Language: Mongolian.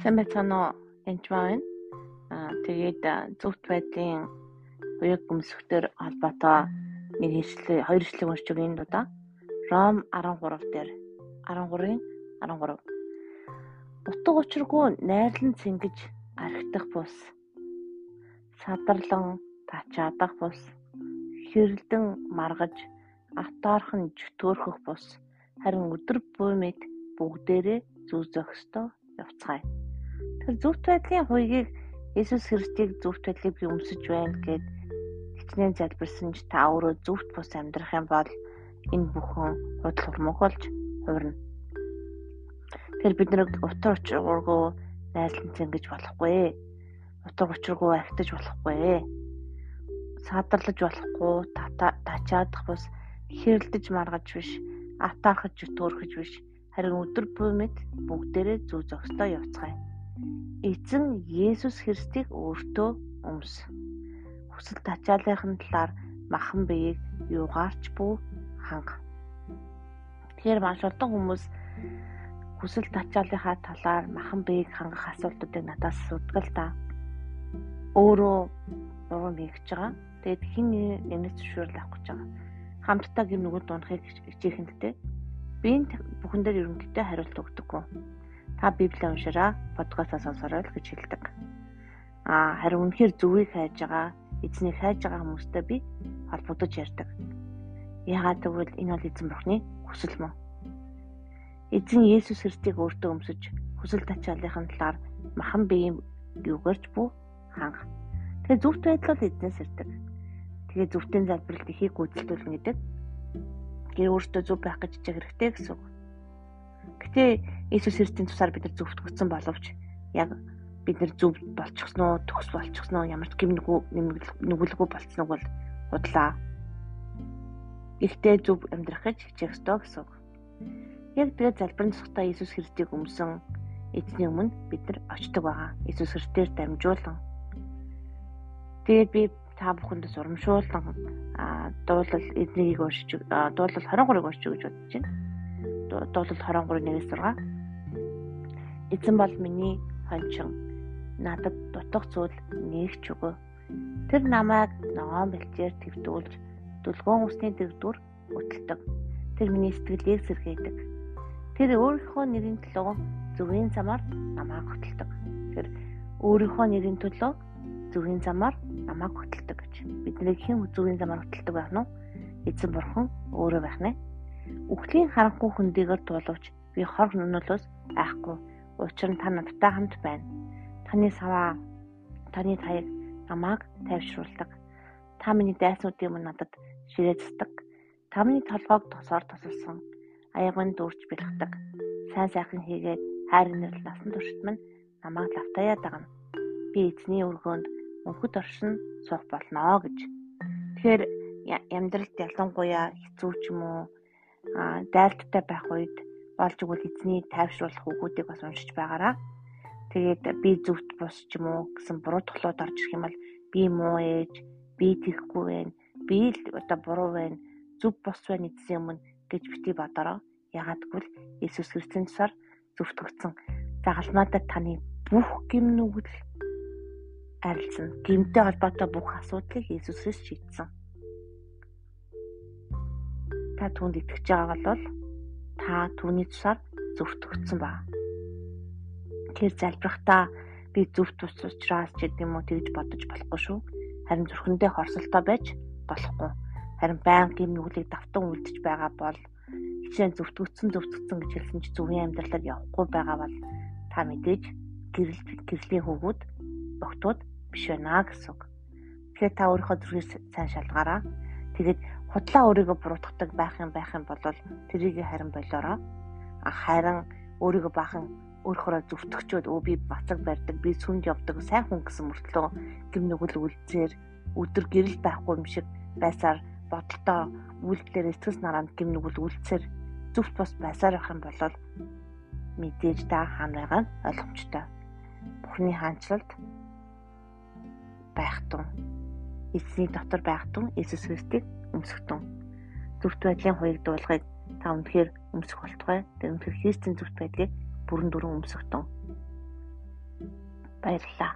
Сайн байцгаана уу? Энд байна. Аа тэгээд зөвхт байдлын уяг гүмсгтэр холбоотой нэг ишлээ хоёр ишлэг уншиж өгье энэ удаа. Ром 13 дээр 13-ын 13. Утга учиргүй найрлан цэнгэж архитах бус. Садарлан тачаадах бус. Хэрэлдэн маргаж автаархан жөтөөрхөх бус. Харин өдөр буй мэд бүгдээрээ зүү зохистой явцгаая. Тэр зөвхт байдлын хуйгийг Есүс Христийг зөвхт байдлыг би өмсөж байна гэд хичнээн залбирсан ч та өөрөө зөвхт бус амьдрах юм бол энэ бүхэн худал хурмаг болж хувирна. Тэр бид нэг утар учиргүй найрлан зэнгэж болохгүй. Утар учиргүй ахтаж болохгүй. Саадарлаж болохгүй, тачаадах бус хэрэлдэж маргаж биш, атаахаж төөрхөж биш харин өдөр буймэд бүгдээрээ зүв зохистой явцгаая. Эзэн Есүс Христийг өөртөө өмс. Хүсэл тачааллын талаар махан биеийг юугаарч бүү ханга. Тэгэхээр маш олон хүмүүс хүсэл тачааллынхаа талаар махан биеийг хангах асуултуудыг надаас асуудаг л да. Өөрөө урам нэгж байгаа. Тэгэд хин нэмэс зөвшөөрөл авах гэж байгаа. Хамтдаа гэр нүгэл дундахыг хичээх нь тэ. Би энэ бүхэн дээр ерөнхийдөө хариулт өгдөггүй. Та Библийг уншаараа, подкастаа сонсороо л гэж хэлдэг. Аа харин үнэхээр зүвийг хайж байгаа, эзнийг хайж байгаа хүмүүстэй би холбогдож ярьдаг. Яагаад гэвэл энэ бол эзэн бурхны хүсэл мөн. Эзэн Есүс Христийг өөртөө өмсөж хүсэл тачааллын талаар махан биеийн юугаарч бүү ханга. Тэгээ зөвхт байдал бол эзнээс ирдэг. Тэгээ зөвхтэн залбиралт ихийг гүйцэлдүүлнэ гэдэг гэр өөртөө зөв байх гэж хичээх хэрэгтэй гэсэн үг. Гэтэ Иесус Христийн тусаар бид нар зөвхтгөгдсөн боловч яг бид нар зөв болчихсон уу, төгс болчихсон уу, ямар ч гэм нүгэлгүй болцсног бол худлаа. Ихтэй зөв амьдрах гэж хичээх ёстой гэсэн үг. Яг тэгээд залбирын цогтой Иесус Христийг өмсөн эзний өмнө бид нар очдог байгаа. Иесус Христээр дамжуулан. Тэгээд би та бүхэндээ урамшуулсан дуулал эзнийг уншиж дуулал 23-ыг уншиж гэж бодож байна. Дуулал 23-1-6 Эзэн бол миний хончин надад дутах зүйл нээгч өгөө. Тэр намайг ногоон бэлчээр твдүүлж дүлгөөн усны дэгдүр хөтэлдэг. Тэр миний сэтгэлийг сэргээдэг. Тэр өөрийнхөө нэрийн төлөө зөвгийн замаар намайг хөтэлдэг. Тэр өөрийнхөө нэрийн төлөө зөвгийн замаар намайг хөтэлдэг гэж. Бидний хэн зөвгийн замаар хөтэлдэг байх нь эзэн бурхан өөрөө байх нэ. Үхлийн харанхуй хөндийгээр туулвч би хор нөнөлөөс айхгүй. Учир нь та надтай хамт байна. Таны саваа таны таяг намайг тайвшруулдаг. Та миний дайснуудын өмнө надад ширээцдэг. Тамны толгойг тосоор тосолсон. Аягын дүүрч бэлгдэг. Сайн сайхан хийгээд хайрын нэрл насан туршид минь намайг лавтаяа дагна. Би эзний өргөөнд мөнхөд оршин суух болно гэж. Тэгэхээр амьдралд ялангуяа хэцүү ч юм уу дайлттай байх үед болж игэл эзний тайвшруулах үгүүдийг бас уншиж байгаараа. Тэгээд би зөвхт бус ч юм уу гэсэн буруу тоглоод орж ирэх юм бол би муу ээж, би тэхгүй байна, би л одоо буруу байна, зөв бос байна гэсэн юм гэж бити бодороо. Ягаад гэвэл Иесус Христосийн цусаар зөвтгөгдсөн загалмаадад таны бүх гимнүгэл арилсан. Гимтэй холбоотой бүх асуудлыг Иесусээс шийдсэн. Та түүнд итгэж байгаа бол та түүний тусаар зөвтгөгдсөн ба. Тэр залбирахтаа би зөв тус учраас ч гэдэг юм уу тэгж бодож болохгүй шүү. Харин зүрхэндээ хорсолтой байж болохгүй. Харин баян гим нүглийг давтан үлдэж байгаа бол хичээн зөвтгөгдсөн зөвтгөгдсөн гэж хэлсэн чи зөвхөн амьдралаар явахгүй байгаа бол та мэдээж гэрэл гэрлийн хөвгүүд огтуд биш байна гэсэн үг. Тэгэхээр та өөрийнхөө зүрхийг сайн шалгаараа. Тэгээд худлаа өөрийгөө буруутгадаг байх юм байх юм бол тэрийг харин болоороо. Харин өөрийгөө бахан өөрөөрөө зөвтгчөөд өө би бацаг барьдаг, би сүнд явдаг, сайн хүн гэсэн мөртлөө гэм нүгэл үлзээр өдөр гэрэл байхгүй юм шиг байсаар бодолтой үйлдэлээр эцэс наранд гэм нүгэл үлцээр зөвхт бас байсаар байх юм бол мэдээж та нь ойлгомжтой. Бухны хаанчлалд байх тун эзний дотор байх тун Иесус Христийг өмсөх тун зөвхт байдлын хуйг дуулахыг та үнэхээр өмсөх болтугай. Тэр үнэхээр Христийн зөвхт байдлыг бүрэн дүрэн өмсөх тун. Баярлалаа.